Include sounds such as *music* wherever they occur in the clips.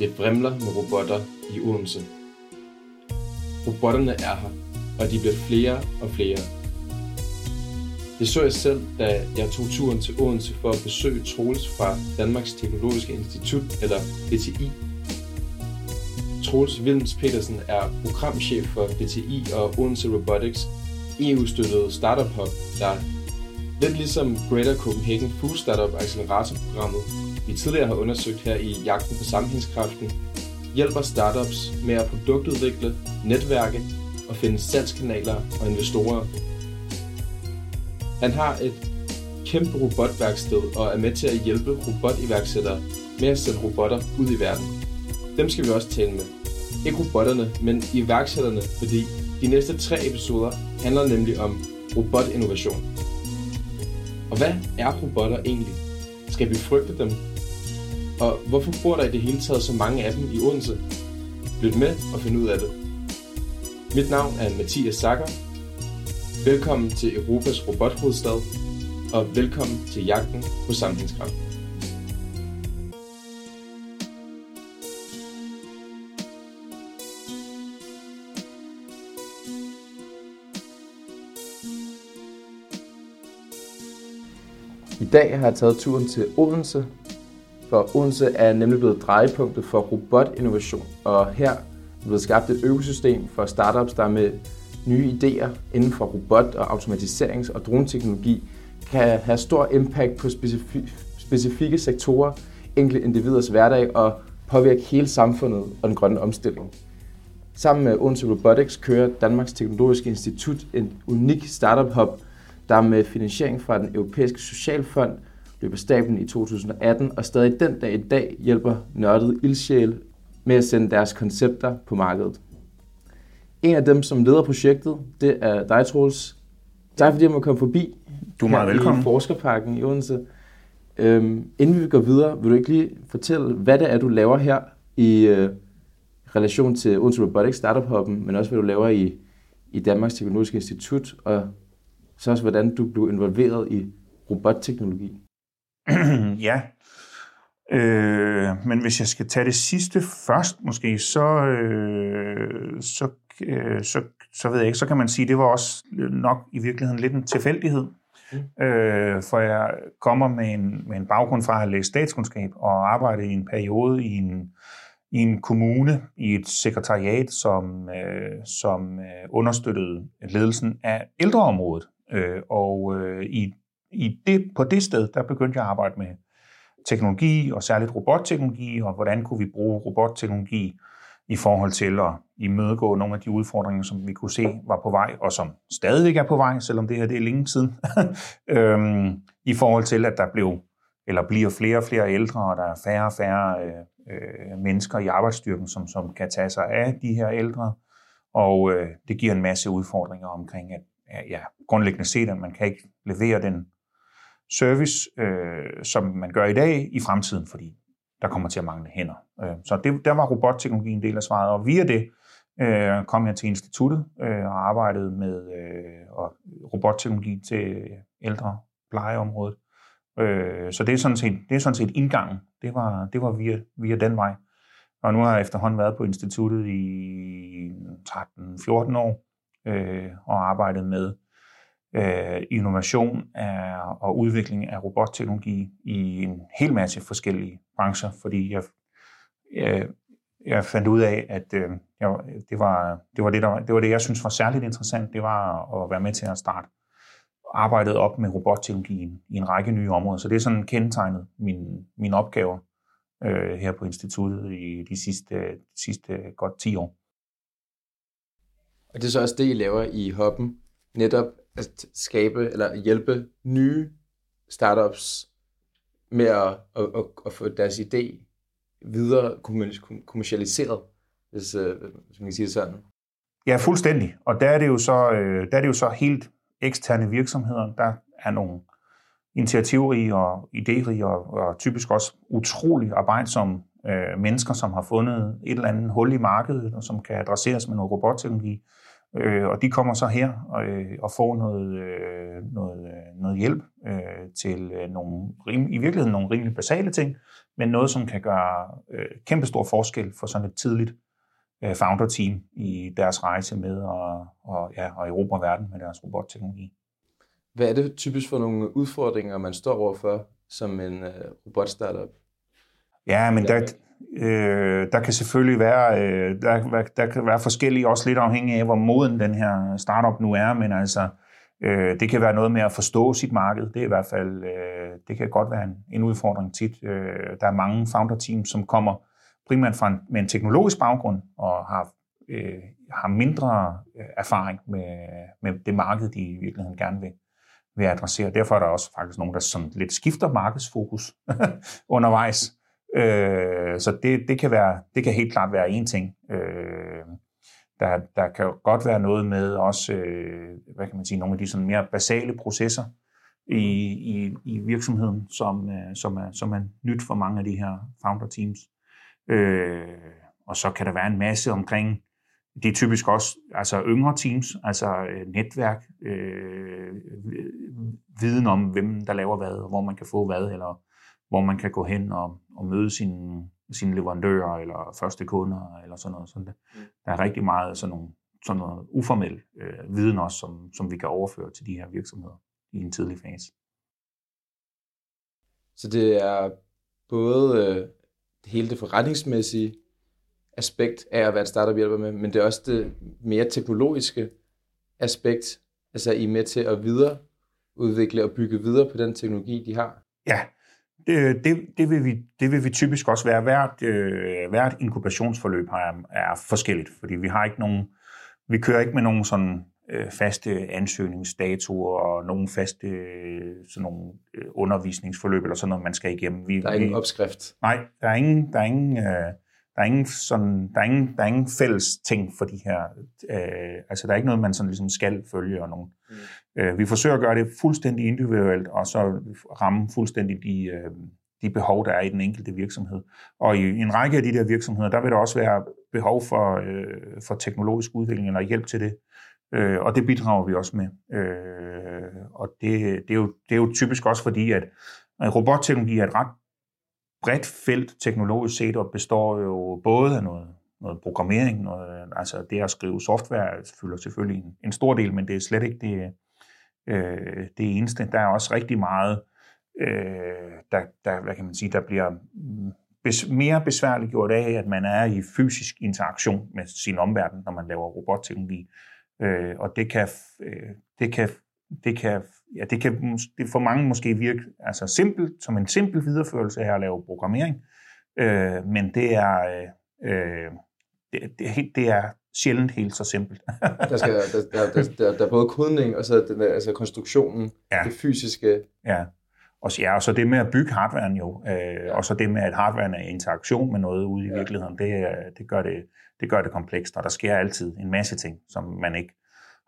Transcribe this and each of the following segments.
Det vrimler med robotter i Odense. Robotterne er her, og de bliver flere og flere. Det så jeg selv, da jeg tog turen til Odense for at besøge Troels fra Danmarks Teknologiske Institut, eller DTI. Troels Wilms Petersen er programchef for DTI og Odense Robotics, EU-støttede startup hub, der lidt ligesom Greater Copenhagen Food Startup Accelerator-programmet, vi tidligere har undersøgt her i Jagten på Sammenhængskraften, hjælper startups med at produktudvikle, netværke og finde salgskanaler og investorer. Han har et kæmpe robotværksted og er med til at hjælpe robotiværksættere med at sende robotter ud i verden. Dem skal vi også tale med. Ikke robotterne, men iværksætterne, fordi de næste tre episoder handler nemlig om robotinnovation. Og hvad er robotter egentlig? Skal vi frygte dem? Og hvorfor bor der i det hele taget så mange af dem i Odense? Lyt med og find ud af det. Mit navn er Mathias Sacker. Velkommen til Europas robothovedstad, og velkommen til jagten på sammenhængskraft. I dag har jeg taget turen til Odense, for Odense er nemlig blevet drejepunktet for robotinnovation, og her er blevet skabt et økosystem for startups, der med nye idéer inden for robot- og automatiserings- og droneteknologi kan have stor impact på specifi- specifikke sektorer, enkelte individers hverdag og påvirke hele samfundet og den grønne omstilling. Sammen med Odense Robotics kører Danmarks Teknologiske Institut en unik startup hub, der med finansiering fra den europæiske socialfond løb af stablen i 2018, og stadig den dag i dag hjælper nørdede ildsjæle med at sende deres koncepter på markedet. En af dem, som leder projektet, det er dig, Troels. Tak fordi jeg må komme forbi. Du er meget velkommen. i Forskerparken i Odense. Øhm, inden vi går videre, vil du ikke lige fortælle, hvad det er, du laver her i øh, relation til Odense Robotics Startup Hub'en, men også hvad du laver i, i Danmarks Teknologiske Institut, og så også hvordan du blev involveret i robotteknologi. *clears throat* ja. Øh, men hvis jeg skal tage det sidste først, måske, så, øh, så, øh, så, så ved jeg ikke, så kan man sige, det var også nok i virkeligheden lidt en tilfældighed. Mm. Øh, for jeg kommer med en, med en baggrund fra at have læst statskundskab og arbejdet i en periode i en, i en kommune, i et sekretariat, som, øh, som øh, understøttede ledelsen af ældreområdet. Øh, og øh, i i det, på det sted, der begyndte jeg at arbejde med teknologi, og særligt robotteknologi, og hvordan kunne vi bruge robotteknologi i forhold til at imødegå nogle af de udfordringer, som vi kunne se var på vej, og som stadigvæk er på vej, selvom det her det er længe siden, *laughs* øhm, i forhold til, at der blev eller bliver flere og flere ældre, og der er færre og færre øh, øh, mennesker i arbejdsstyrken, som, som kan tage sig af de her ældre. Og øh, det giver en masse udfordringer omkring, at ja, grundlæggende set, at man kan ikke levere den service, øh, som man gør i dag, i fremtiden, fordi der kommer til at mangle hænder. Øh, så det, der var robotteknologi en del af svaret, og via det øh, kom jeg til instituttet øh, og arbejdede med øh, og robotteknologi til ældre plejeområdet. Øh, så det er, sådan set, det er sådan set indgangen. Det var, det var via, via den vej. Og nu har jeg efterhånden været på instituttet i 13-14 år øh, og arbejdet med øh, innovation af, og udvikling af robotteknologi i en hel masse forskellige brancher, fordi jeg, jeg, jeg fandt ud af, at øh, jeg, det, var, det, var det, der, det var det, jeg synes var særligt interessant, det var at være med til at starte arbejdet op med robotteknologien i en række nye områder. Så det er sådan kendetegnet min, min opgave øh, her på instituttet i de sidste, de sidste godt 10 år. Og det er så også det, I laver i Hoppen, netop at skabe eller hjælpe nye startups med at, at, at, at få deres idé videre kommercialiseret, hvis, øh, hvis man kan sige det sådan. Ja, fuldstændig. Og der er det jo så, øh, der er det jo så helt eksterne virksomheder. Der er nogle initiativrige og idérige og, og typisk også utrolig arbejdsomme øh, mennesker, som har fundet et eller andet hul i markedet, og som kan adresseres med noget robotteknologi. Øh, og de kommer så her og, øh, og får noget, øh, noget, øh, noget hjælp øh, til øh, nogle, rim, i virkeligheden nogle rimelig basale ting, men noget, som kan gøre øh, kæmpestor forskel for sådan et tidligt øh, founder-team i deres rejse med at og, ja, og erobre verden med deres robotteknologi. Hvad er det typisk for nogle udfordringer, man står overfor som en øh, robot-startup? Ja, men der, øh, der kan selvfølgelig være, øh, der, der kan være forskellige, også lidt afhængig af, hvor moden den her startup nu er, men altså, øh, det kan være noget med at forstå sit marked. Det er i hvert fald, øh, det kan godt være en, en udfordring tit. Øh, der er mange founder-teams, som kommer primært fra en, med en teknologisk baggrund og har, øh, har mindre øh, erfaring med, med det marked, de i virkeligheden gerne vil, vil adressere. Derfor er der også faktisk nogen, der sådan lidt skifter markedsfokus *laughs* undervejs. Øh, så det, det, kan være, det kan helt klart være en ting. Øh, der, der kan godt være noget med også, øh, hvad kan man sige, nogle af de sådan mere basale processer i, i, i virksomheden, som, øh, som, er, som er nyt for mange af de her founder teams. Øh, og så kan der være en masse omkring, det er typisk også altså yngre teams, altså øh, netværk, øh, viden om, hvem der laver hvad, og hvor man kan få hvad, eller hvor man kan gå hen og, og møde sine, sine leverandører eller første kunder eller sådan noget. Sådan det. Mm. Der er rigtig meget sådan nogle sådan noget uformel øh, viden også, som, som vi kan overføre til de her virksomheder i en tidlig fase. Så det er både øh, hele det forretningsmæssige aspekt af at være et startup hjælper med, men det er også det mere teknologiske aspekt, altså I er med til at videreudvikle og bygge videre på den teknologi, de har. Ja, det, det, det, vil vi, det vil vi typisk også være. Hvert, øh, hvert inkubationsforløb er, er forskelligt, fordi vi har ikke nogen, vi kører ikke med nogen sådan øh, faste ansøgningsdatoer og nogle faste øh, sådan nogle øh, undervisningsforløb eller sådan noget, man skal igennem. Vi, der er ingen opskrift? Nej, der er ingen, der er ingen, øh, der er ingen, sådan, der er ingen, der er ingen fælles ting for de her. Øh, altså, der er ikke noget, man sådan ligesom skal følge. Og nogen. Mm. Øh, vi forsøger at gøre det fuldstændig individuelt, og så ramme fuldstændig de, øh, de behov, der er i den enkelte virksomhed. Og i, en række af de der virksomheder, der vil der også være behov for, øh, for teknologisk udvikling eller hjælp til det. Øh, og det bidrager vi også med. Øh, og det, det, er jo, det er jo typisk også fordi, at robotteknologi er et ret bredt felt teknologisk set, og består jo både af noget, noget programmering, noget, altså det at skrive software fylder selvfølgelig en, en stor del, men det er slet ikke det, øh, det eneste. Der er også rigtig meget, øh, der, der, hvad kan man sige, der bliver bes, mere besværligt gjort af, at man er i fysisk interaktion med sin omverden, når man laver robotteknologi. Øh, og det kan, øh, det kan, det kan, ja, det kan det for mange måske virke altså simpelt, som en simpel videreførelse af at lave programmering, øh, men det er, øh, det, det, det er sjældent helt så simpelt. *laughs* der, skal, der, der, der, der er både kodning og så den der, altså konstruktionen, ja. det fysiske. Ja. Og, ja, og så det med at bygge hardwaren jo, øh, ja. og så det med, at hardwaren er i interaktion med noget ude i ja. virkeligheden, det, det, gør det, det gør det komplekst, og der sker altid en masse ting, som man ikke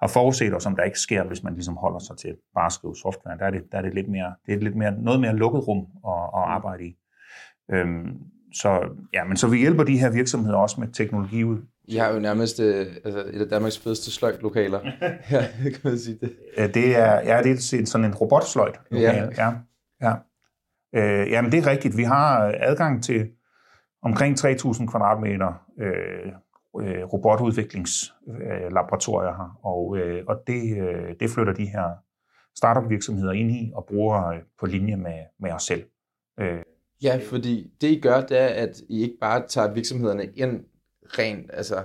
har forudset, og som der ikke sker, hvis man ligesom holder sig til bare at skrive software. Der er det, der er det lidt mere, det er lidt mere, noget mere lukket rum at, at mm. arbejde i. Øhm, så, ja, men så vi hjælper de her virksomheder også med teknologi ud. I har jo nærmest øh, altså et af Danmarks fedeste sløjtlokaler. *laughs* ja, kan man sige det. Det er, ja, det er sådan en robotsløjt. Ja. ja. Ja. Øh, jamen, det er rigtigt. Vi har adgang til omkring 3.000 kvadratmeter øh, øh, robotudviklingslaboratorier her, og, øh, og det, øh, det flytter de her startup-virksomheder ind i og bruger øh, på linje med, med os selv. Øh. Ja, fordi det I gør, det er, at I ikke bare tager virksomhederne ind rent altså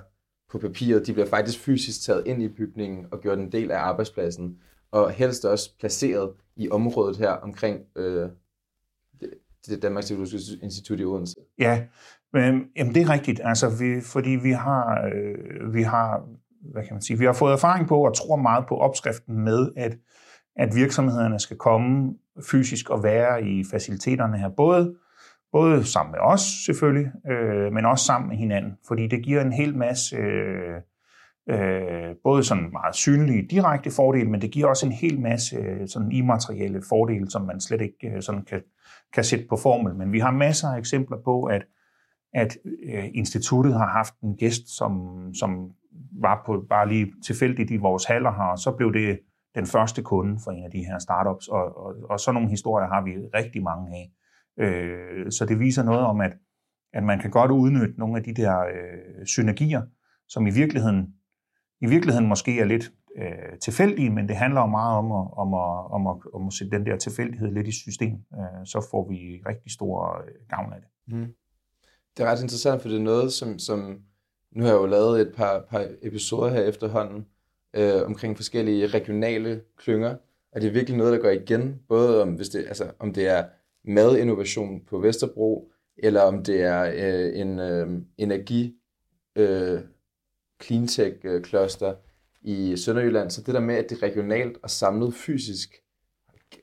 på papiret, de bliver faktisk fysisk taget ind i bygningen og gjort en del af arbejdspladsen, og helst også placeret i området her omkring øh, det, Danmarks Teknologiske Institut i Odense. Ja, men, jamen det er rigtigt, altså vi, fordi vi har, øh, vi har, hvad kan man sige, vi har fået erfaring på og tror meget på opskriften med, at, at virksomhederne skal komme fysisk og være i faciliteterne her, både, både sammen med os selvfølgelig, øh, men også sammen med hinanden, fordi det giver en hel masse øh, øh, både sådan meget synlige direkte fordele, men det giver også en hel masse øh, sådan immaterielle fordele, som man slet ikke øh, sådan kan, kan sætte på formel. Men vi har masser af eksempler på, at at øh, instituttet har haft en gæst, som, som var på bare lige tilfældigt i vores haller her, og så blev det den første kunde for en af de her startups, og, og, og sådan nogle historier har vi rigtig mange af. Øh, så det viser noget om, at, at man kan godt udnytte nogle af de der øh, synergier, som i virkeligheden, i virkeligheden måske er lidt øh, tilfældige, men det handler jo meget om at, om, at, om, at, om at sætte den der tilfældighed lidt i system. Øh, så får vi rigtig stor øh, gavn af det. Mm. Det er ret interessant, for det er noget, som, som nu har jeg jo lavet et par, par episoder her efterhånden øh, omkring forskellige regionale klynger, og det er virkelig noget, der går igen, både om, hvis det, altså, om det er madinnovation på Vesterbro, eller om det er øh, en øh, energi øh, cleantech øh, i Sønderjylland, så det der med, at det er regionalt og samlet fysisk,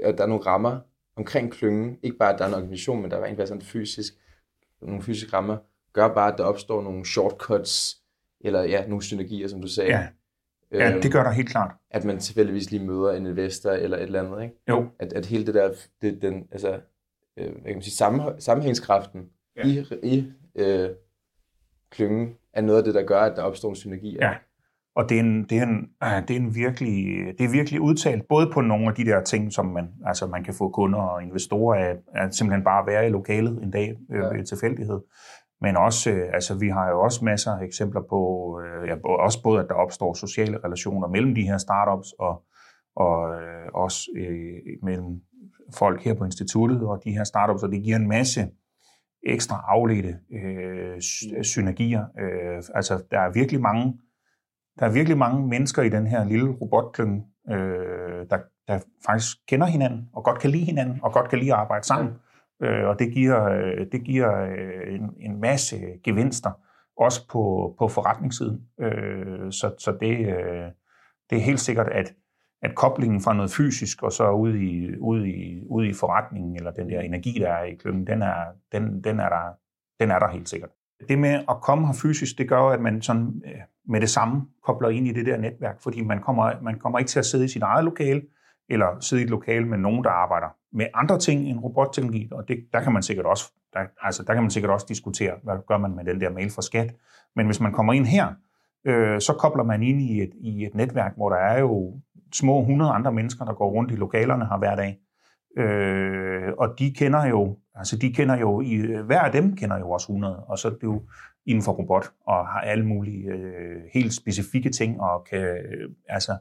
at der er nogle rammer omkring klyngen, ikke bare at der er en organisation, men der er rent faktisk fysisk, nogle fysiske rammer, gør bare, at der opstår nogle shortcuts, eller ja, nogle synergier, som du sagde. Ja, ja øhm, det gør der helt klart. At man tilfældigvis lige møder en investor eller et eller andet, ikke? Jo. At, at hele det der, det, den, altså, øh, hvad kan man sige, sammen, sammenhængskraften ja. i, i øh, klyngen er noget af det, der gør, at der opstår en synergi. Ja. Og det er, en, det, er en, det, er en virkelig, det er virkelig udtalt, både på nogle af de der ting, som man, altså man kan få kunder og investorer af, at simpelthen bare være i lokalet en dag øh, ja. ved tilfældighed. Men også, øh, altså vi har jo også masser af eksempler på, øh, ja, også både at der opstår sociale relationer mellem de her startups, og, og øh, også øh, mellem folk her på instituttet og de her startups, og det giver en masse ekstra afledte øh, synergier. Øh, altså der er virkelig mange der er virkelig mange mennesker i den her lille robotklynge, øh, der, der faktisk kender hinanden, og godt kan lide hinanden, og godt kan lide at arbejde sammen. Øh, og det giver, øh, det giver øh, en, en masse gevinster, også på, på forretningssiden. Øh, så så det, øh, det er helt sikkert, at, at koblingen fra noget fysisk og så ud i, ud i, ud i forretningen, eller den der energi, der er i klyngen, den er, den, den er, der, den er der helt sikkert. Det med at komme her fysisk, det gør at man sådan øh, med det samme kobler ind i det der netværk, fordi man kommer, man kommer ikke til at sidde i sit eget lokale, eller sidde i et lokale med nogen, der arbejder med andre ting end robotteknologi, og det, der kan man sikkert også der, altså, der kan man sikkert også diskutere, hvad gør man med den der mail fra skat. Men hvis man kommer ind her, øh, så kobler man ind i et, i et netværk, hvor der er jo små 100 andre mennesker, der går rundt i lokalerne her hver dag. Øh, og de kender jo, altså de kender jo, i, hver af dem kender jo også 100, og så er det jo inden for robot, og har alle mulige øh, helt specifikke ting, og kan øh, altså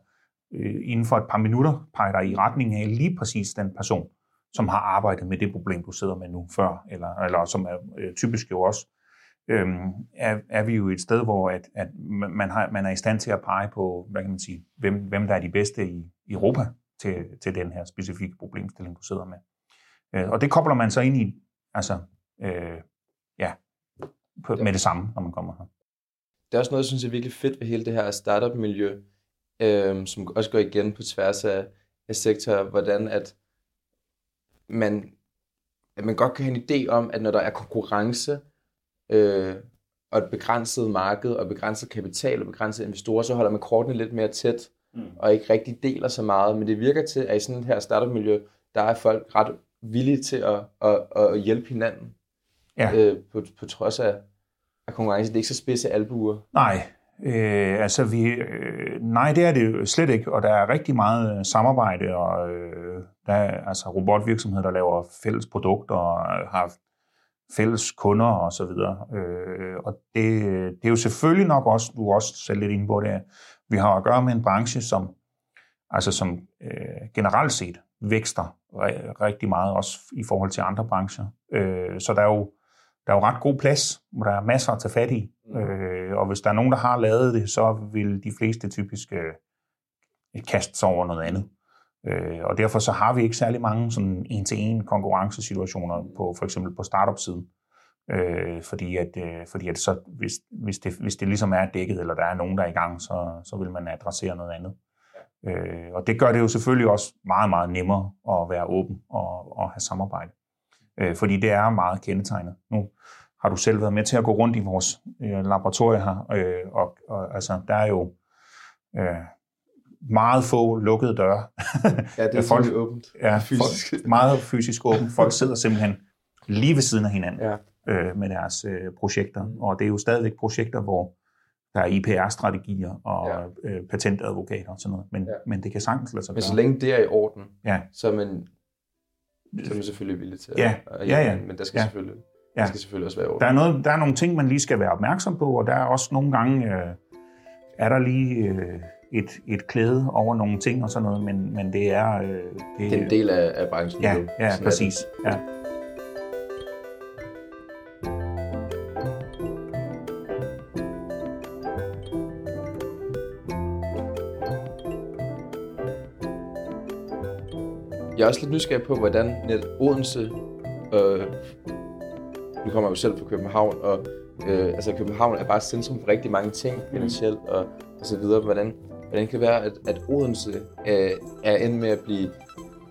øh, inden for et par minutter pege dig i retning af lige præcis den person, som har arbejdet med det problem, du sidder med nu før, eller, eller som er øh, typisk jo også, øh, Øhm, er, er vi jo et sted, hvor at, at man, har, man er i stand til at pege på, hvad kan man sige, hvem, hvem der er de bedste i, i Europa til, til den her specifikke problemstilling, du sidder med. Øh, og det kobler man så ind i, altså, øh, ja, på, med det samme, når man kommer her. Det er også noget, jeg synes er virkelig fedt ved hele det her startup-miljø, øh, som også går igen på tværs af, af sektorer, hvordan at man, at man godt kan have en idé om, at når der er konkurrence, øh, og et begrænset marked, og begrænset kapital, og begrænset investorer, så holder man kortene lidt mere tæt, mm. og ikke rigtig deler så meget. Men det virker til, at i sådan et her startup-miljø, der er folk ret villige til at, at, at hjælpe hinanden. Ja. Øh, på, på trods af, af konkurrence. Det er ikke så spidse albuer. Nej, Øh, altså vi, øh, nej, det er det jo slet ikke, og der er rigtig meget øh, samarbejde, og øh, der er altså robotvirksomheder, der laver fælles produkter og har fælles kunder og så videre. Øh, og det, det er jo selvfølgelig nok også, du også selv lidt inde på det, vi har at gøre med en branche, som, altså som øh, generelt set vækster rigtig meget, også i forhold til andre brancher. Øh, så der er jo der er jo ret god plads, hvor der er masser at tage fat i. Mm. Øh, og hvis der er nogen, der har lavet det, så vil de fleste typisk øh, kaste sig over noget andet. Øh, og derfor så har vi ikke særlig mange sådan en-til-en konkurrencesituationer på for eksempel på startup-siden. Øh, fordi at, øh, fordi at så, hvis, hvis, det, hvis det ligesom er dækket, eller der er nogen, der er i gang, så, så vil man adressere noget andet. Øh, og det gør det jo selvfølgelig også meget, meget nemmere at være åben og, og have samarbejde øh, fordi det er meget kendetegnet. Nu har du selv været med til at gå rundt i vores øh, laboratorie her, øh, og, og altså, der er jo øh, meget få lukkede døre. ja, det er *laughs* folk, åbent. Ja, fysisk. Folk, meget fysisk åbent. Folk *laughs* sidder simpelthen lige ved siden af hinanden ja. øh, med deres øh, projekter, mm. og det er jo stadigvæk projekter, hvor der er IPR-strategier og ja. øh, patentadvokater og sådan noget. Men, ja. men det kan sagtens lade sig Men så længe det er i orden, Ja. så, er man, så er man selvfølgelig villig til at, Ja. at Ja, ja. Men der skal, Ja. selvfølgelig, Ja. skal selvfølgelig også være i orden. Der er, noget, der er nogle ting, man lige skal være opmærksom på, og der er også nogle gange, øh, er der lige øh, et, et klæde over nogle ting og sådan noget, men, men det er... Øh, det, Det er en del af, af branchen. Ja, jo. ja det. præcis. Ja. Jeg er også lidt nysgerrig på, hvordan net Odense, øh, nu kommer jeg jo selv fra København, og øh, altså København er bare centrum for rigtig mange ting, finansielt og, og så videre. Hvordan, hvordan kan det være, at, at Odense øh, er endt med at blive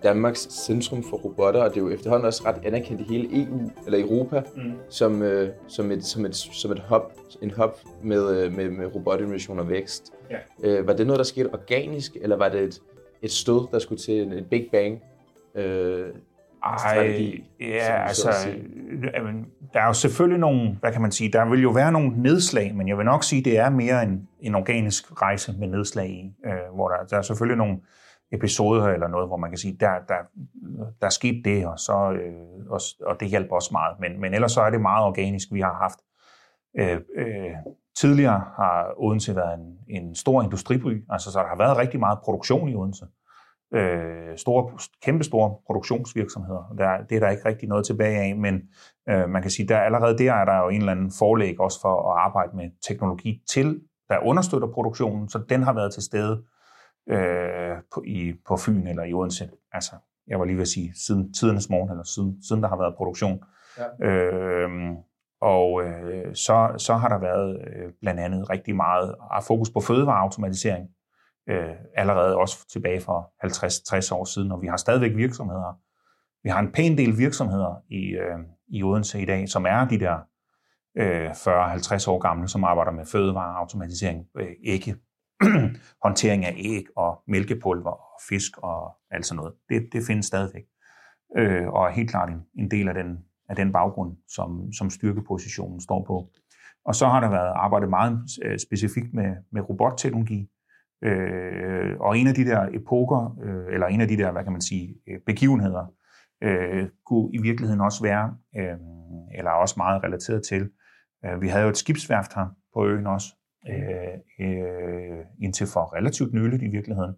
Danmarks centrum for robotter, og det er jo efterhånden også ret anerkendt i hele EU, eller Europa, Mm. som, øh, som, et, som, et, som et hub, en med, øh, med, med robotinnovation og vækst. Ja. Øh, var det noget, der skete organisk, eller var det et, et stød, der skulle til en, en big bang? Øh, strategi, ja, altså, jamen, der er jo selvfølgelig nogle, hvad kan man sige, der vil jo være nogle nedslag, men jeg vil nok sige, det er mere en, en organisk rejse med nedslag i, øh, hvor der, der er selvfølgelig nogle episoder eller noget, hvor man kan sige, der, der, der er sket det, og, så, øh, og, og det hjælper også meget. Men, men ellers så er det meget organisk, vi har haft. Øh, øh, tidligere har Odense været en, en stor industriby, altså så der har været rigtig meget produktion i Odense. Øh, store, kæmpe store produktionsvirksomheder. Der, det er der ikke rigtig noget tilbage af, men øh, man kan sige, der allerede der er der jo en eller anden forlæg også for at arbejde med teknologi til, der understøtter produktionen, så den har været til stede øh, på, i, på Fyn eller i Odense. Altså, jeg var lige ved at sige, siden tidernes morgen, eller siden, siden der har været produktion. Ja. Øh, og øh, så, så har der været øh, blandt andet rigtig meget fokus på fødevareautomatisering, øh, allerede også tilbage for 50-60 år siden, og vi har stadigvæk virksomheder. Vi har en pæn del virksomheder i, øh, i Odense i dag, som er de der øh, 40-50 år gamle, som arbejder med fødevareautomatisering, øh, ikke *clears throat* håndtering af æg og mælkepulver og fisk og alt sådan noget. Det, det findes stadigvæk. Øh, og er helt klart en, en del af den, af den baggrund, som, som styrkepositionen står på. Og så har der været arbejdet meget øh, specifikt med, med robotteknologi, Øh, og en af de der epoker, øh, eller en af de der, hvad kan man sige, øh, begivenheder, øh, kunne i virkeligheden også være, øh, eller også meget relateret til, øh, vi havde jo et skibsværft her på øen også, øh, øh, indtil for relativt nyligt i virkeligheden.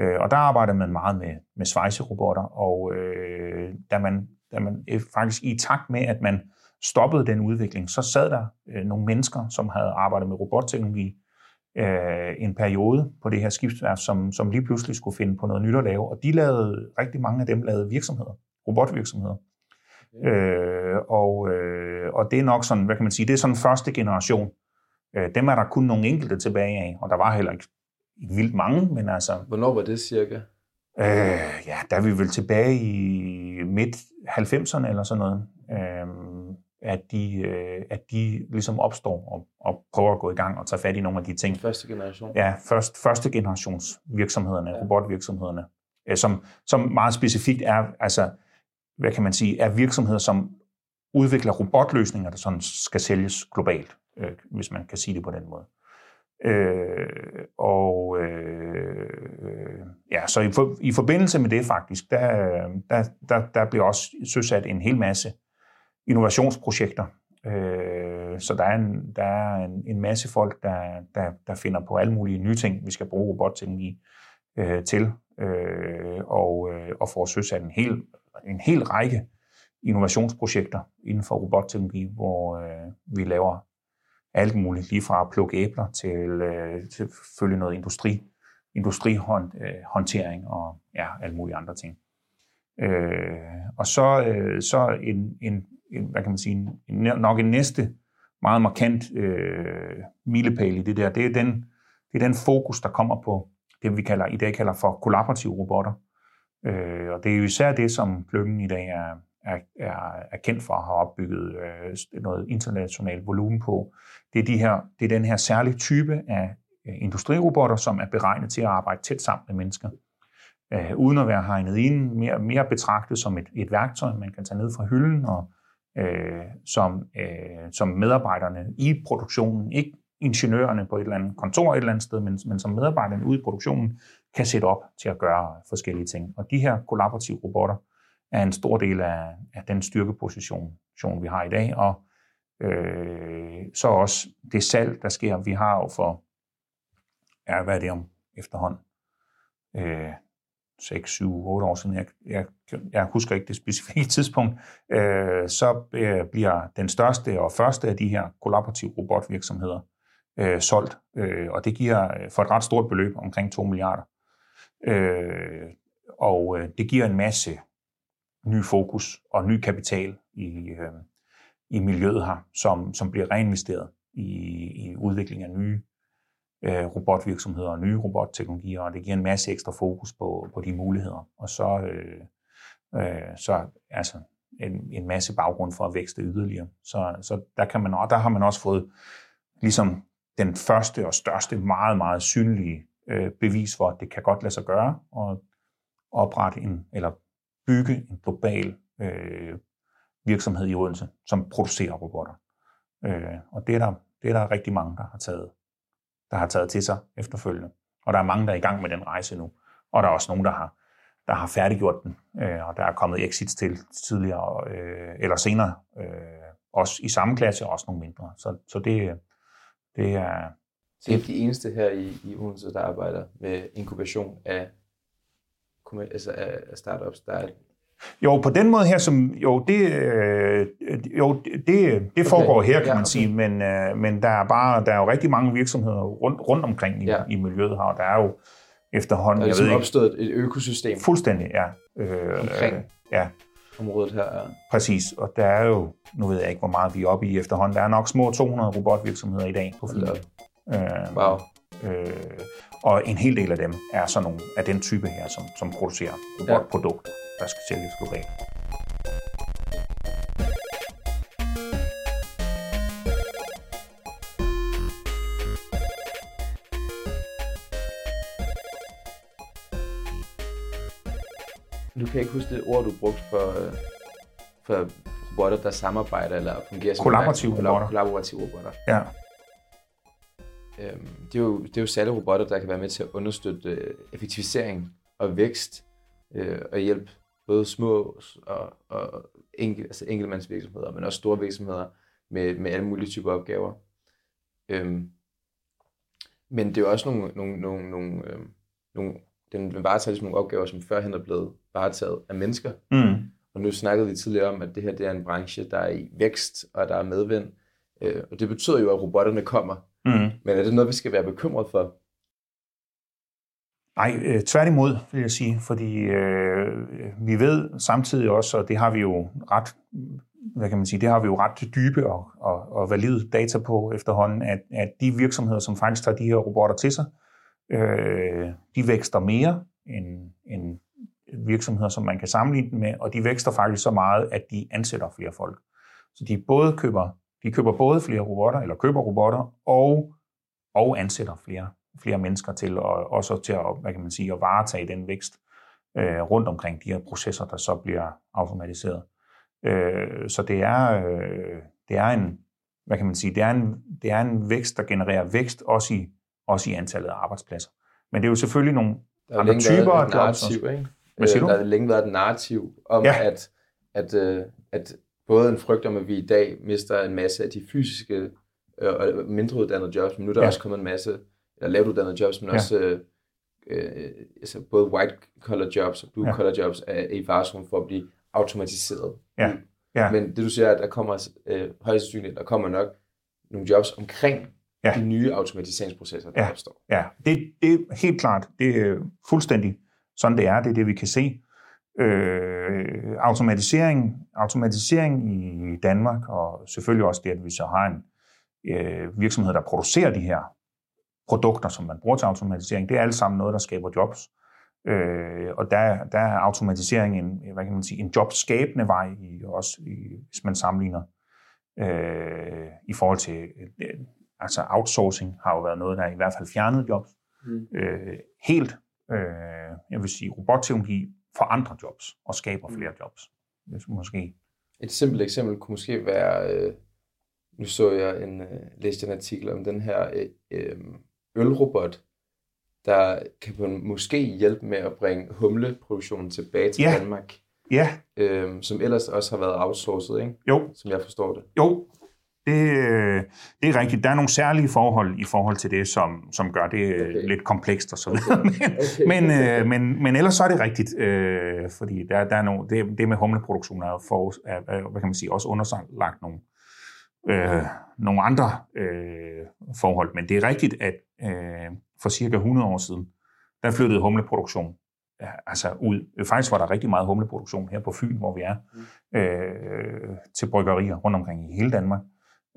Øh, og der arbejdede man meget med, med svejserobotter, og øh, da, man, da man øh, faktisk i takt med, at man stoppede den udvikling, så sad der øh, nogle mennesker, som havde arbejdet med robotteknologi, øh, en periode på det her skibsværft, som, som lige pludselig skulle finde på noget nyt at lave. Og de lavede, rigtig mange af dem lavede virksomheder, robotvirksomheder. Øh, og, øh, og det er nok sådan, hvad kan man sige, det er sådan første generation. Øh, dem er der kun nogle enkelte tilbage af, og der var heller ikke vildt mange, men altså, Hvornår var det cirka? øh, ja, der er vi vel tilbage i midt 90'erne eller sådan noget. Øh, at de, øh, at de ligesom opstår og, og prøver at gå i gang og tage fat i nogle af de ting. Første generation? Ja, først, første generations virksomhederne, Ja. robotvirksomhederne, øh, som, som meget specifikt er, altså, hvad kan man sige, er virksomheder, som udvikler robotløsninger, der sådan skal sælges globalt, øh, hvis man kan sige det på den måde. Øh, og øh, ja, så i, for, i forbindelse med det faktisk, der, der, der, der bliver også søsat en hel masse innovationsprojekter. Øh, så der er, en, der er en, en masse folk, der, der, der finder på alle mulige nye ting, vi skal bruge robotteknologi øh, til, øh, og, øh, og får søsat en hel, en hel række innovationsprojekter inden for robotteknologi, hvor øh, vi laver alt muligt, lige fra at plukke æbler til, øh, til følge noget industri, industrihåndtering øh, og ja, alle mulige andre ting. Øh, og så, øh, så en, en, en, hvad kan man sige, en, nok en næste meget markant øh, milepæl i det der, det er, den, det er den fokus, der kommer på det, vi kalder, i dag kalder for kollaborative robotter. Øh, og det er jo især det, som Klyngen i dag er, er, er, er kendt for at have opbygget øh, noget internationalt volumen på. Det er, de her, det er den her særlige type af øh, industrirobotter, som er beregnet til at arbejde tæt sammen med mennesker øh, uden at være hegnet ind, mere, mere betragtet som et, et værktøj, man kan tage ned fra hylden, og øh, som, øh, som medarbejderne i produktionen ikke ingeniørerne på et eller andet kontor et eller andet sted, men, men som medarbejderne ude i produktionen kan sætte op til at gøre forskellige ting. Og de her kollaborative robotter er en stor del af, af den styrkeposition, vi har i dag, og øh, så også det salg, der sker. Vi har jo for, ja, hvad er det om efterhånden? Øh, 6, 7, 8 år siden, jeg, jeg, jeg husker ikke det specifikke *laughs* tidspunkt, øh, så øh, bliver den største og første af de her kollaborative robotvirksomheder øh, solgt, øh, og det giver øh, for et ret stort beløb, omkring 2 milliarder. Øh, og øh, det giver en masse ny fokus og ny kapital i, øh, i miljøet her, som, som bliver reinvesteret i, i udvikling af nye øh, robotvirksomheder og nye robotteknologier, og det giver en masse ekstra fokus på, på de muligheder. Og så, øh, øh, så altså en, en masse baggrund for at vækste yderligere. Så, så der, kan man, og der har man også fået ligesom den første og største, meget, meget synlige øh, bevis for, at det kan godt lade sig gøre at oprette en, eller bygge en global øh, virksomhed i Odense, som producerer robotter. Øh, og det er, der, det er der rigtig mange, der har taget der har taget til sig efterfølgende. Og der er mange, der er i gang med den rejse nu. Og der er også nogen, der har, der har færdiggjort den, øh, og der er kommet exits til tidligere øh, eller senere. Øh, også i samme klasse, og også nogle mindre. Så, så det, det er... Så det er de eneste her i, i Odense, der arbejder med inkubation af, altså af startups. Der er jo, på den måde her, som, jo, det, øh, jo, det, det foregår okay. her, kan ja, man sige, men, øh, men der er bare, der er jo rigtig mange virksomheder rundt, rundt omkring i, ja. i miljøet her, og der er jo efterhånden, der er ligesom jeg ved opstået et økosystem. Fuldstændig, ja. Øh, omkring ja. området her. Ja. Præcis, og der er jo, nu ved jeg ikke, hvor meget vi er oppe i efterhånden, der er nok små 200 robotvirksomheder i dag på Fyn. Øh, wow. Øh, og en hel del af dem er sådan nogle af den type her, som, som producerer robotprodukter. Ja der skal sælges globalt. Du kan ikke huske det ord, du brugte for, øh, for robotter, der samarbejder eller fungerer som kollaborative robotter. Kollaborative robotter. Ja. Øhm, det, er jo, det er jo særlige robotter, der kan være med til at understøtte øh, effektivisering og vækst øh, og hjælpe både små og, og enkel, altså enkeltmandsvirksomheder, men også store virksomheder med, med alle mulige typer opgaver. Øhm, men det er jo også nogle, nogle, nogle, nogle, øhm, nogle den varetager ligesom nogle opgaver, som førhen er blevet varetaget af mennesker. Mm. Og nu snakkede vi tidligere om, at det her det er en branche, der er i vækst, og der er medvind. Øh, og det betyder jo, at robotterne kommer. Mm. Men er det noget, vi skal være bekymret for? Nej, øh, tværtimod vil jeg sige, fordi øh, vi ved samtidig også, og det har vi jo ret, hvad kan man sige, det har vi jo ret dybe og, og, og valide data på efterhånden, at, at de virksomheder, som faktisk tager de her robotter til sig, øh, de vækster mere end, end virksomheder, som man kan sammenligne dem med, og de vækster faktisk så meget, at de ansætter flere folk. Så de både køber, de køber både flere robotter, eller køber robotter, og, og ansætter flere flere mennesker til, og også til at, hvad kan man sige, at varetage den vækst øh, rundt omkring de her processer, der så bliver automatiseret. Øh, så det er, øh, det er en, hvad kan man sige, det er en, det er en vækst, der genererer vækst også i, også i antallet af arbejdspladser. Men det er jo selvfølgelig nogle der andre typer af jobs. Ikke? Hvad siger du? Der har længe været et narrativ om, ja. at, at, øh, at både en frygt om, at vi i dag mister en masse af de fysiske øh, og mindre uddannede jobs, men nu er der ja. også kommet en masse eller lavt uddannede jobs, men ja. også øh, øh, altså både white collar jobs og blue ja. collar jobs er, er i farezonen for at blive automatiseret. Ja. Ja. Men det du siger, at der kommer øh, højst sandsynligt, der kommer nok nogle jobs omkring ja. de nye automatiseringsprocesser, der ja. opstår. Ja, det, det er helt klart. Det er fuldstændig sådan, det er. Det er det, vi kan se. Øh, automatisering, automatisering i Danmark, og selvfølgelig også det, at vi så har en øh, virksomhed, der producerer de her produkter, som man bruger til automatisering, det er alt sammen noget, der skaber jobs. Øh, og der, der er automatisering en, hvad kan man sige, en jobskabende vej, i, også i, hvis man sammenligner øh, i forhold til, øh, altså outsourcing har jo været noget, der i hvert fald fjernede jobs. Mm. Øh, helt, øh, jeg vil sige, robotteknologi forandrer jobs og skaber flere mm. jobs. Det måske. Et simpelt eksempel kunne måske være øh, Nu så jeg en, uh, læste en artikel om den her uh, ølrobot, der kan på en, måske hjælpe med at bringe humleproduktionen tilbage til Ja. Danmark, Ja, øh, som ellers også har været outsourcet, ikke? jo, som jeg forstår det. Jo, det, øh, det er rigtigt. Der er nogle særlige forhold i forhold til det, som, som gør det Okay. okay. lidt komplekst og så videre. *laughs* Men, Okay. men, øh, men, men ellers så er det rigtigt, øh, fordi der, der er nogle, det, det med humleproduktion er, for, er, er, hvad kan man sige, også underlagt nogle, øh, nogle andre øh, forhold. Men det er rigtigt, at øh, for cirka 100 år siden, der flyttede humleproduktion ja, altså ud. Faktisk var der rigtig meget humleproduktion her på Fyn, hvor vi er, øh, til bryggerier rundt omkring i hele Danmark.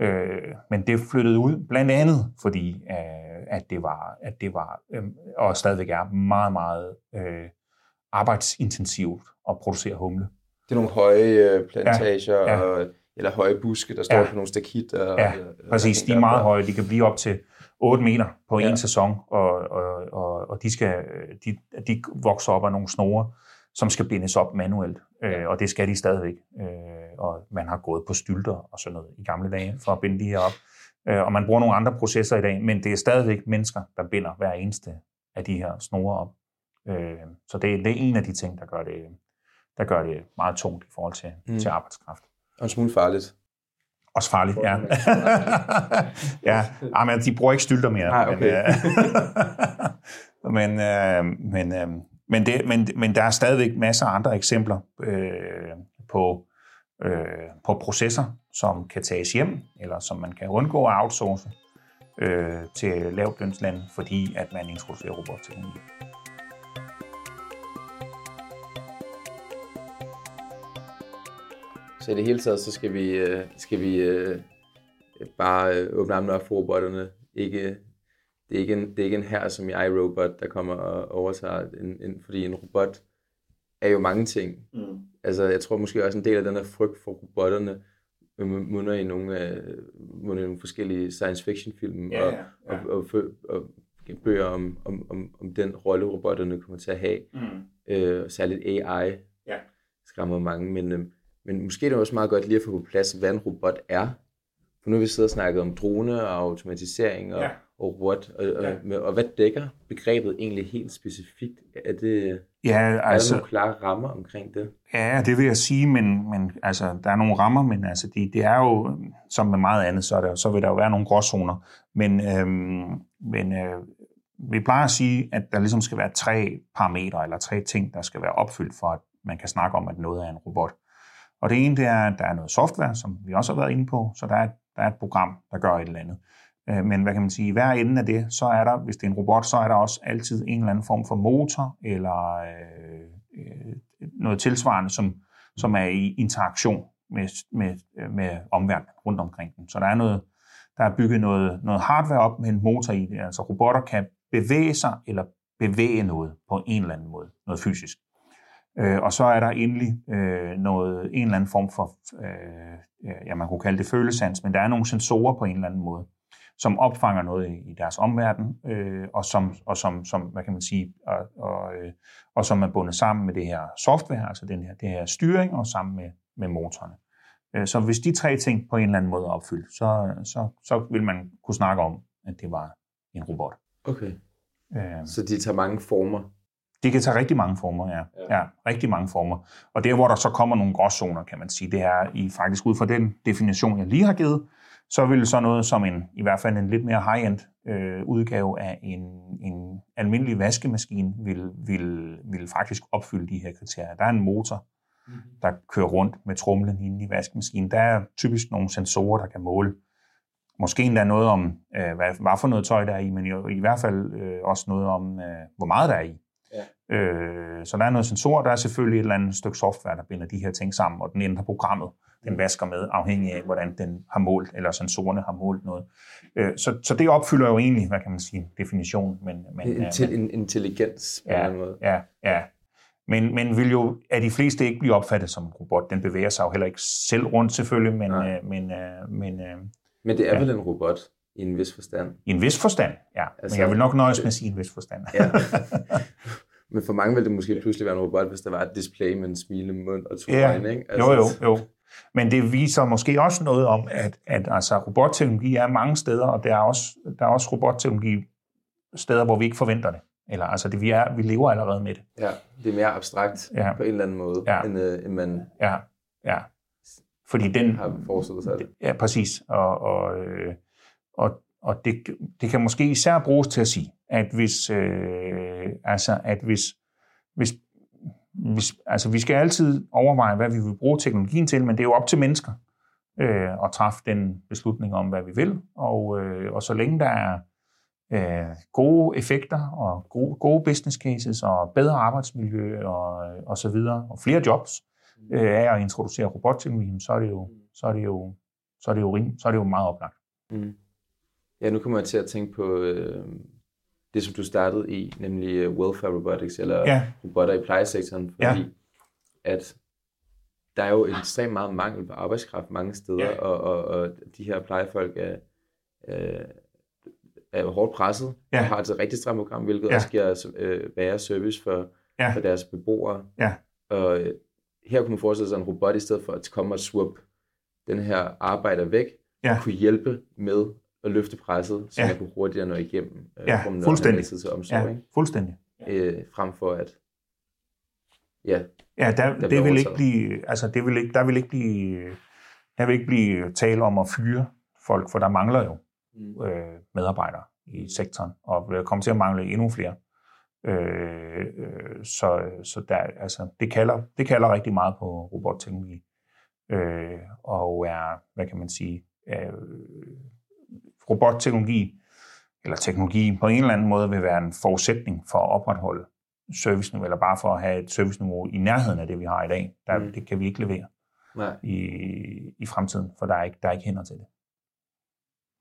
Øh, men det flyttede ud blandt andet, fordi øh, at det var, at det var øh, og stadigvæk er meget, meget øh, arbejdsintensivt at producere humle. Det er nogle høje øh, plantager, Ja, ja, ja. Og, eller høje buske, der står Ja. ja. på nogle stakitter. Ja, og, og, Præcis, de er meget høje. De kan blive op til 8 meter på Ja. en sæson, og, og, og, og de, skal, de, de vokser op af nogle snore, som skal bindes op manuelt, øh, og det skal de stadigvæk. Øh, og man har gået på stylter og sådan noget i gamle dage for at binde de her op. Øh, og man bruger nogle andre processer i dag, men det er stadigvæk mennesker, der binder hver eneste af de her snore op. Øh, så det, det er en af de ting, der gør det, der gør det meget tungt i forhold til, Mm. mm. til arbejdskraft. og en smule farligt. Også farligt, ja. *laughs* ja, ah, men de bruger ikke stylter mere. Nej, okay. Men, øh, *laughs* men, øh, men, øh, men, det, men, men der er stadigvæk masser af andre eksempler øh, på, øh, på processer, som kan tages hjem, eller som man kan undgå at outsource øh, til lavtlønslande, fordi at man introducerer robotteknologi. Så i det hele taget, så skal vi, øh, skal vi øh, bare øh, åbne armene op for robotterne. Ikke, det, er ikke en, det er ikke en her som i iRobot, der kommer og overtager, en, en, fordi en robot er jo mange ting. Mm. Altså, jeg tror måske også en del af den her frygt for robotterne øh, munder i nogle, af, munder i nogle forskellige science fiction film Ja, og, ja, og, og, og, og bøger om, om, om, om den rolle, robotterne kommer til at have. Mm. Øh, særligt AI Ja. skræmmer mange, men, øh, men måske er det også meget godt lige at få på plads, hvad en robot er. For nu har vi siddet og snakket om drone og automatisering og, Ja. og robot, og, og, Ja. med, og hvad dækker begrebet egentlig helt specifikt? Er, det, Ja, er der altså, nogle klare rammer omkring det? Ja, det vil jeg sige, men, men altså, der er nogle rammer, men altså, det, det er jo, som med meget andet, så, er der, så vil der jo være nogle gråzoner. Men, øhm, men øh, vi plejer at sige, at der ligesom skal være tre parametre, eller tre ting, der skal være opfyldt, for at man kan snakke om, at noget er en robot. Og det ene, det er, at der er noget software, som vi også har været inde på, så der er, der er et program, der gør et eller andet. Øh, men hvad kan man sige, i hver ende af det, så er der, hvis det er en robot, så er der også altid en eller anden form for motor, eller øh, øh noget tilsvarende, som, som er i interaktion med, med, øh, med omverdenen rundt omkring den. Så der er noget, der er bygget noget, noget hardware op med en motor i det. Altså robotter kan bevæge sig eller bevæge noget på en eller anden måde, noget fysisk. Øh, og så er der endelig øh, noget, en eller anden form for, øh, ja, man kunne kalde det følesans, men der er nogle sensorer på en eller anden måde, som opfanger noget i, i deres omverden, øh, og, som, og som, som, hvad kan man sige, og, og, øh, og som er bundet sammen med det her software, altså den her, det her styring, og sammen med, med motorerne. Øh, Så hvis de tre ting på en eller anden måde er opfyldt, så, så, så vil man kunne snakke om, at det var en robot. Okay. Øh, Så de tager mange former. Det kan tage rigtig mange former, ja. Ja. ja. rigtig mange former. Og der, hvor der så kommer nogle gråzoner, kan man sige, det er i faktisk ud fra den definition, jeg lige har givet, så vil så noget som en, i hvert fald en lidt mere high-end øh, udgave af en, en almindelig vaskemaskine, vil, vil, vil faktisk opfylde de her kriterier. Der er en motor, der kører rundt med trumlen inde i vaskemaskinen. Der er typisk nogle sensorer, der kan måle måske endda noget om, øh, hvad, hvad for noget tøj der er i, men jo, i hvert fald øh, også noget om, øh, hvor meget der er i. Ja. Øh, så der er noget sensor, der er selvfølgelig et eller andet stykke software, der binder de her ting sammen, og den ændrer programmet, den vasker med, afhængig af, hvordan den har målt, eller sensorerne har målt noget. Øh, så, så det opfylder jo egentlig, hvad kan man sige, definitionen. Men, men, En, øh, til, en intelligens på en eller anden måde. Ja, ja. Men, men vil jo af de fleste ikke blive opfattet som en robot. Den bevæger sig jo heller ikke selv rundt selvfølgelig, men, øh, men, øh, men øh, Men det er Ja. vel en robot i en vis forstand. i en vis forstand, ja. Altså, men jeg vil nok nøjes med at sige en vis forstand. Ja. *laughs* *laughs* Men for mange ville det måske pludselig være en robot, hvis der var et display med en smilende mund og to Ja. øjne, ikke? jo, jo, jo. Men det viser måske også noget om, at, at altså, robotteknologi er mange steder, og der er også, der er også robotteknologi steder, hvor vi ikke forventer det. Eller altså, det, vi, er, vi lever allerede med det. Ja, det er mere abstrakt ja. på en eller anden måde, ja. end, øh, end man ja. Ja. Fordi den, har forestillet sig det. Ja, præcis. Og, og, øh, og, og det, det kan måske især bruges til at sige, at hvis, øh, altså, at hvis, hvis, hvis, altså, vi skal altid overveje, hvad vi vil bruge teknologien til, men det er jo op til mennesker øh, at træffe den beslutning om, hvad vi vil. Og, øh, og så længe der er øh, gode effekter og gode, gode business cases og bedre arbejdsmiljø og, øh, og så videre, og flere jobs øh, af at introducere robotteknologi, så er det jo, så er det jo, så er det jo, rim, så er det jo meget oplagt. Mm. Ja, nu kommer jeg til at tænke på øh, det, som du startede i, nemlig øh, welfare robotics, eller ja. robotter i plejesektoren, fordi ja. at der er jo ekstremt meget mangel på arbejdskraft mange steder, ja. og, og, og de her plejefolk er, øh, er hårdt presset, ja. og har et rigtig stramt program, hvilket ja. også giver øh, værre service for, ja. for deres beboere. Ja. Og øh, her kunne man forestille sig en robot, i stedet for at komme og swap den her arbejder væk, ja. kunne hjælpe med at løfte presset, så ja. man kunne hurtigere nå igennem, øh, ja, fuldstændig. tid til omsorg. Ja, ikke? fuldstændig. Øh, frem for at ja, ja der, der det vil ikke blive, altså det vil ikke, der vil ikke blive, der vil ikke blive tale om at fyre folk, for der mangler jo mm. øh, medarbejdere i sektoren, og vil komme til at mangle endnu flere. Øh, øh, så så der, altså, det, kalder, det kalder rigtig meget på robotteknologi. Øh, og er, hvad kan man sige, øh, robotteknologi, eller teknologi på en eller anden måde vil være en forudsætning for at opretholde serviceniveau, eller bare for at have et serviceniveau i nærheden af det, vi har i dag. Der, mm. Det kan vi ikke levere Nej. I, i fremtiden, for der er ikke, der er ikke hænder til det.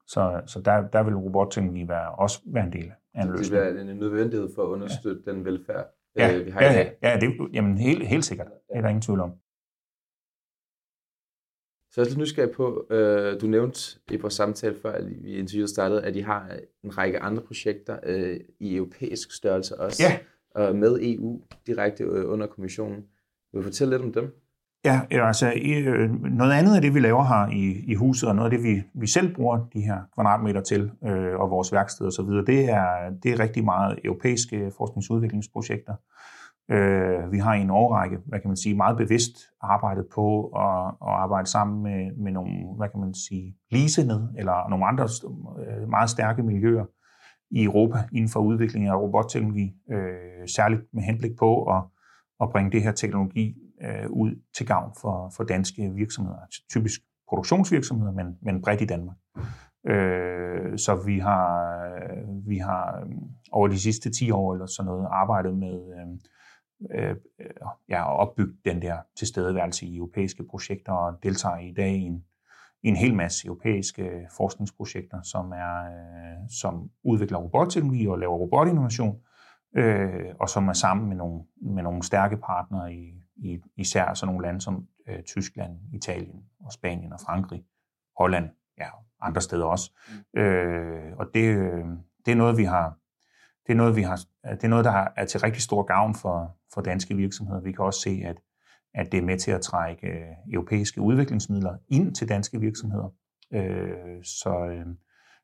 Så, så der, der vil robotteknologi være, også være en del af en løsning. Det vil en nødvendighed for at understøtte ja. den velfærd, ja. øh, vi har ja, i dag. Ja, det, jamen helt, helt sikkert. Det er der ingen tvivl om. Så jeg er lidt nysgerrig på, øh, du nævnte i vores samtale før, at vi interviewet startede, at I har en række andre projekter øh, i europæisk størrelse også, ja. og med EU direkte øh, under kommissionen. Vil du fortælle lidt om dem? Ja, altså øh, noget andet af det, vi laver her i, i huset, og noget af det, vi, vi selv bruger de her kvadratmeter til, øh, og vores værksted osv., det er, det er rigtig meget europæiske forskningsudviklingsprojekter. Øh, vi har i en årrække, hvad kan man sige, meget bevidst arbejdet på at, at arbejde sammen med, med nogle, hvad kan man sige, ligesindede, eller nogle andre øh, meget stærke miljøer i Europa inden for udvikling af robotteknologi, øh, særligt med henblik på at, at bringe det her teknologi øh, ud til gavn for, for danske virksomheder, typisk produktionsvirksomheder, men, men bredt i Danmark. Øh, så vi har, vi har øh, over de sidste 10 år eller sådan noget arbejdet med øh, øh, ja, at opbygge den der tilstedeværelse i europæiske projekter og deltager i dag i en, i en hel masse europæiske forskningsprojekter, som, er, øh, som udvikler robotteknologi og laver robotinnovation, øh, og som er sammen med nogle, med nogle stærke partnere i, i især sådan nogle lande som øh, Tyskland, Italien og Spanien og Frankrig, Holland, ja, andre steder også. Mm. Øh, og det, øh, det er noget, vi har det er noget, vi har, øh, det er noget, der er til rigtig stor gavn for, for danske virksomheder. Vi kan også se, at, at det er med til at trække øh, europæiske udviklingsmidler ind til danske virksomheder. Øh, så, øh,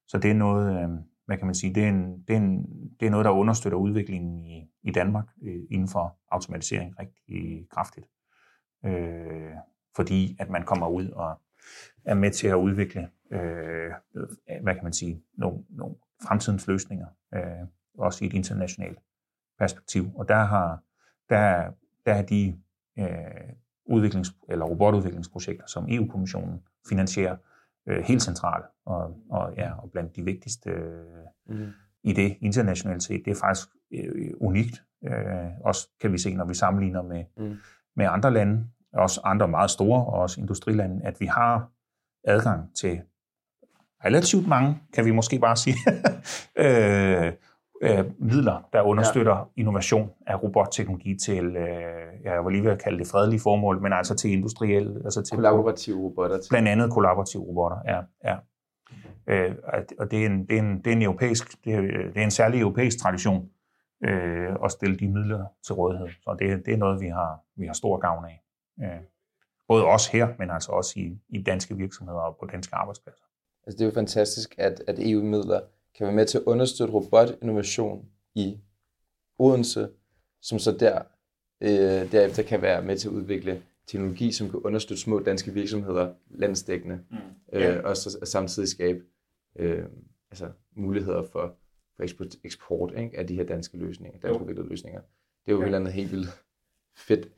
så det er noget, øh, hvad kan man sige, det er, en, det er, en, det er noget, der understøtter udviklingen i, i Danmark øh, inden for automatisering rigtig kraftigt. Øh, fordi at man kommer ud og er med til at udvikle, øh, hvad kan man sige, nogle, nogle fremtidens løsninger, øh, også i et internationalt perspektiv. Og der har der, der er de øh, udviklings- eller robotudviklingsprojekter, som EU-kommissionen finansierer, øh, helt centrale og, og, ja, og blandt de vigtigste øh, mm. i det internationalt set. Det er faktisk øh, unikt. Øh, også kan vi se, når vi sammenligner med, mm. med andre lande, også andre meget store, og også industrilande, at vi har adgang til relativt mange, kan vi måske bare sige, *laughs* øh, øh, midler, der understøtter ja. innovation af robotteknologi til, øh, jeg var lige ved at kalde det fredelige formål, men altså til industriel... Altså til kollaborative robotter. Til. Blandt andet kollaborative robotter, ja. ja. Øh, og det er, en, det, er en, det er en europæisk, det er, det er en særlig europæisk tradition øh, at stille de midler til rådighed. Så det, det er noget, vi har, vi har stor gavn af. Øh, både os her, men altså også i, i danske virksomheder og på danske arbejdspladser. Altså det er jo fantastisk, at, at EU-midler kan være med til at understøtte robotinnovation i Odense, som så der, øh, derefter kan være med til at udvikle teknologi, som kan understøtte små danske virksomheder landsdækkende, mm. yeah. øh, og så samtidig skabe øh, altså, muligheder for, for eksport, eksport ikke, af de her danske løsninger, danske udviklede løsninger. Det er jo ja. andet helt vildt fedt,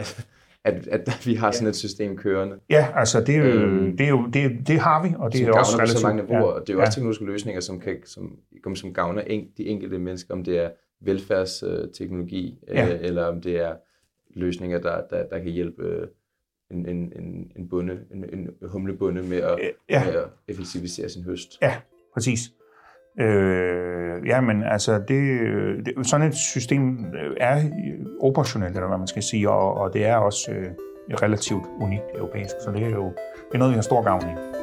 at, at, vi har sådan et system kørende. Ja, altså det, er øhm, det, er jo, det, det har vi, og det er også relativt... så mange niveauer, ja. og det er jo også ja. teknologiske løsninger, som, kan, som, som gavner en, de enkelte mennesker, om det er velfærdsteknologi, ja. øh, eller om det er løsninger, der, der, der kan hjælpe øh, en, en, en, en, bunde, en, en humlebunde med at, ja. med at effektivisere sin høst. Ja, præcis. Øh, ja, men altså, det, det, sådan et system øh, er operationelt, eller hvad man skal sige, og, og det er også øh, relativt unikt europæisk, så det er jo det er noget, vi har stor gavn i.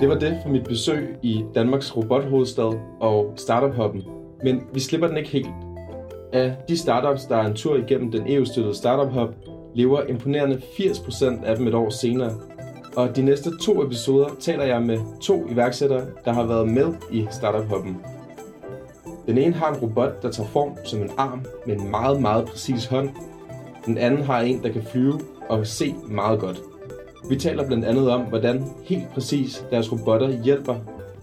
Det var det for mit besøg i Danmarks robothovedstad og Startup Hub'en. Men vi slipper den ikke helt. Af de startups, der er en tur igennem den EU-støttede Startup Hub, lever imponerende 80% af dem et år senere. Og de næste to episoder taler jeg med to iværksættere, der har været med i Startup Hub'en. Den ene har en robot, der tager form som en arm med en meget, meget præcis hånd. Den anden har en, der kan flyve og se meget godt. Vi taler blandt andet om, hvordan helt præcis deres robotter hjælper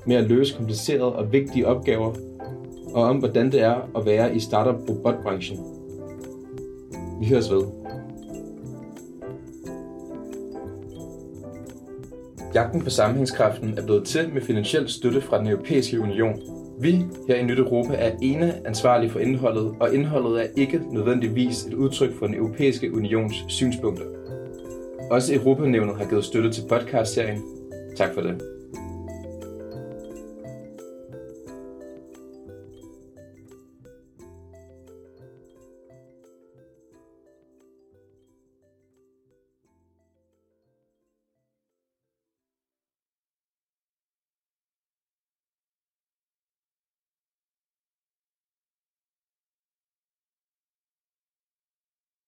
med at løse komplicerede og vigtige opgaver, og om hvordan det er at være i startup robotbranchen. Vi høres ved. Jagten på sammenhængskraften er blevet til med finansiel støtte fra den europæiske union. Vi her i Nyt Europa er ene ansvarlige for indholdet, og indholdet er ikke nødvendigvis et udtryk for den europæiske unions synspunkter. Også Europanævnet har givet støtte til podcastserien. Tak for det.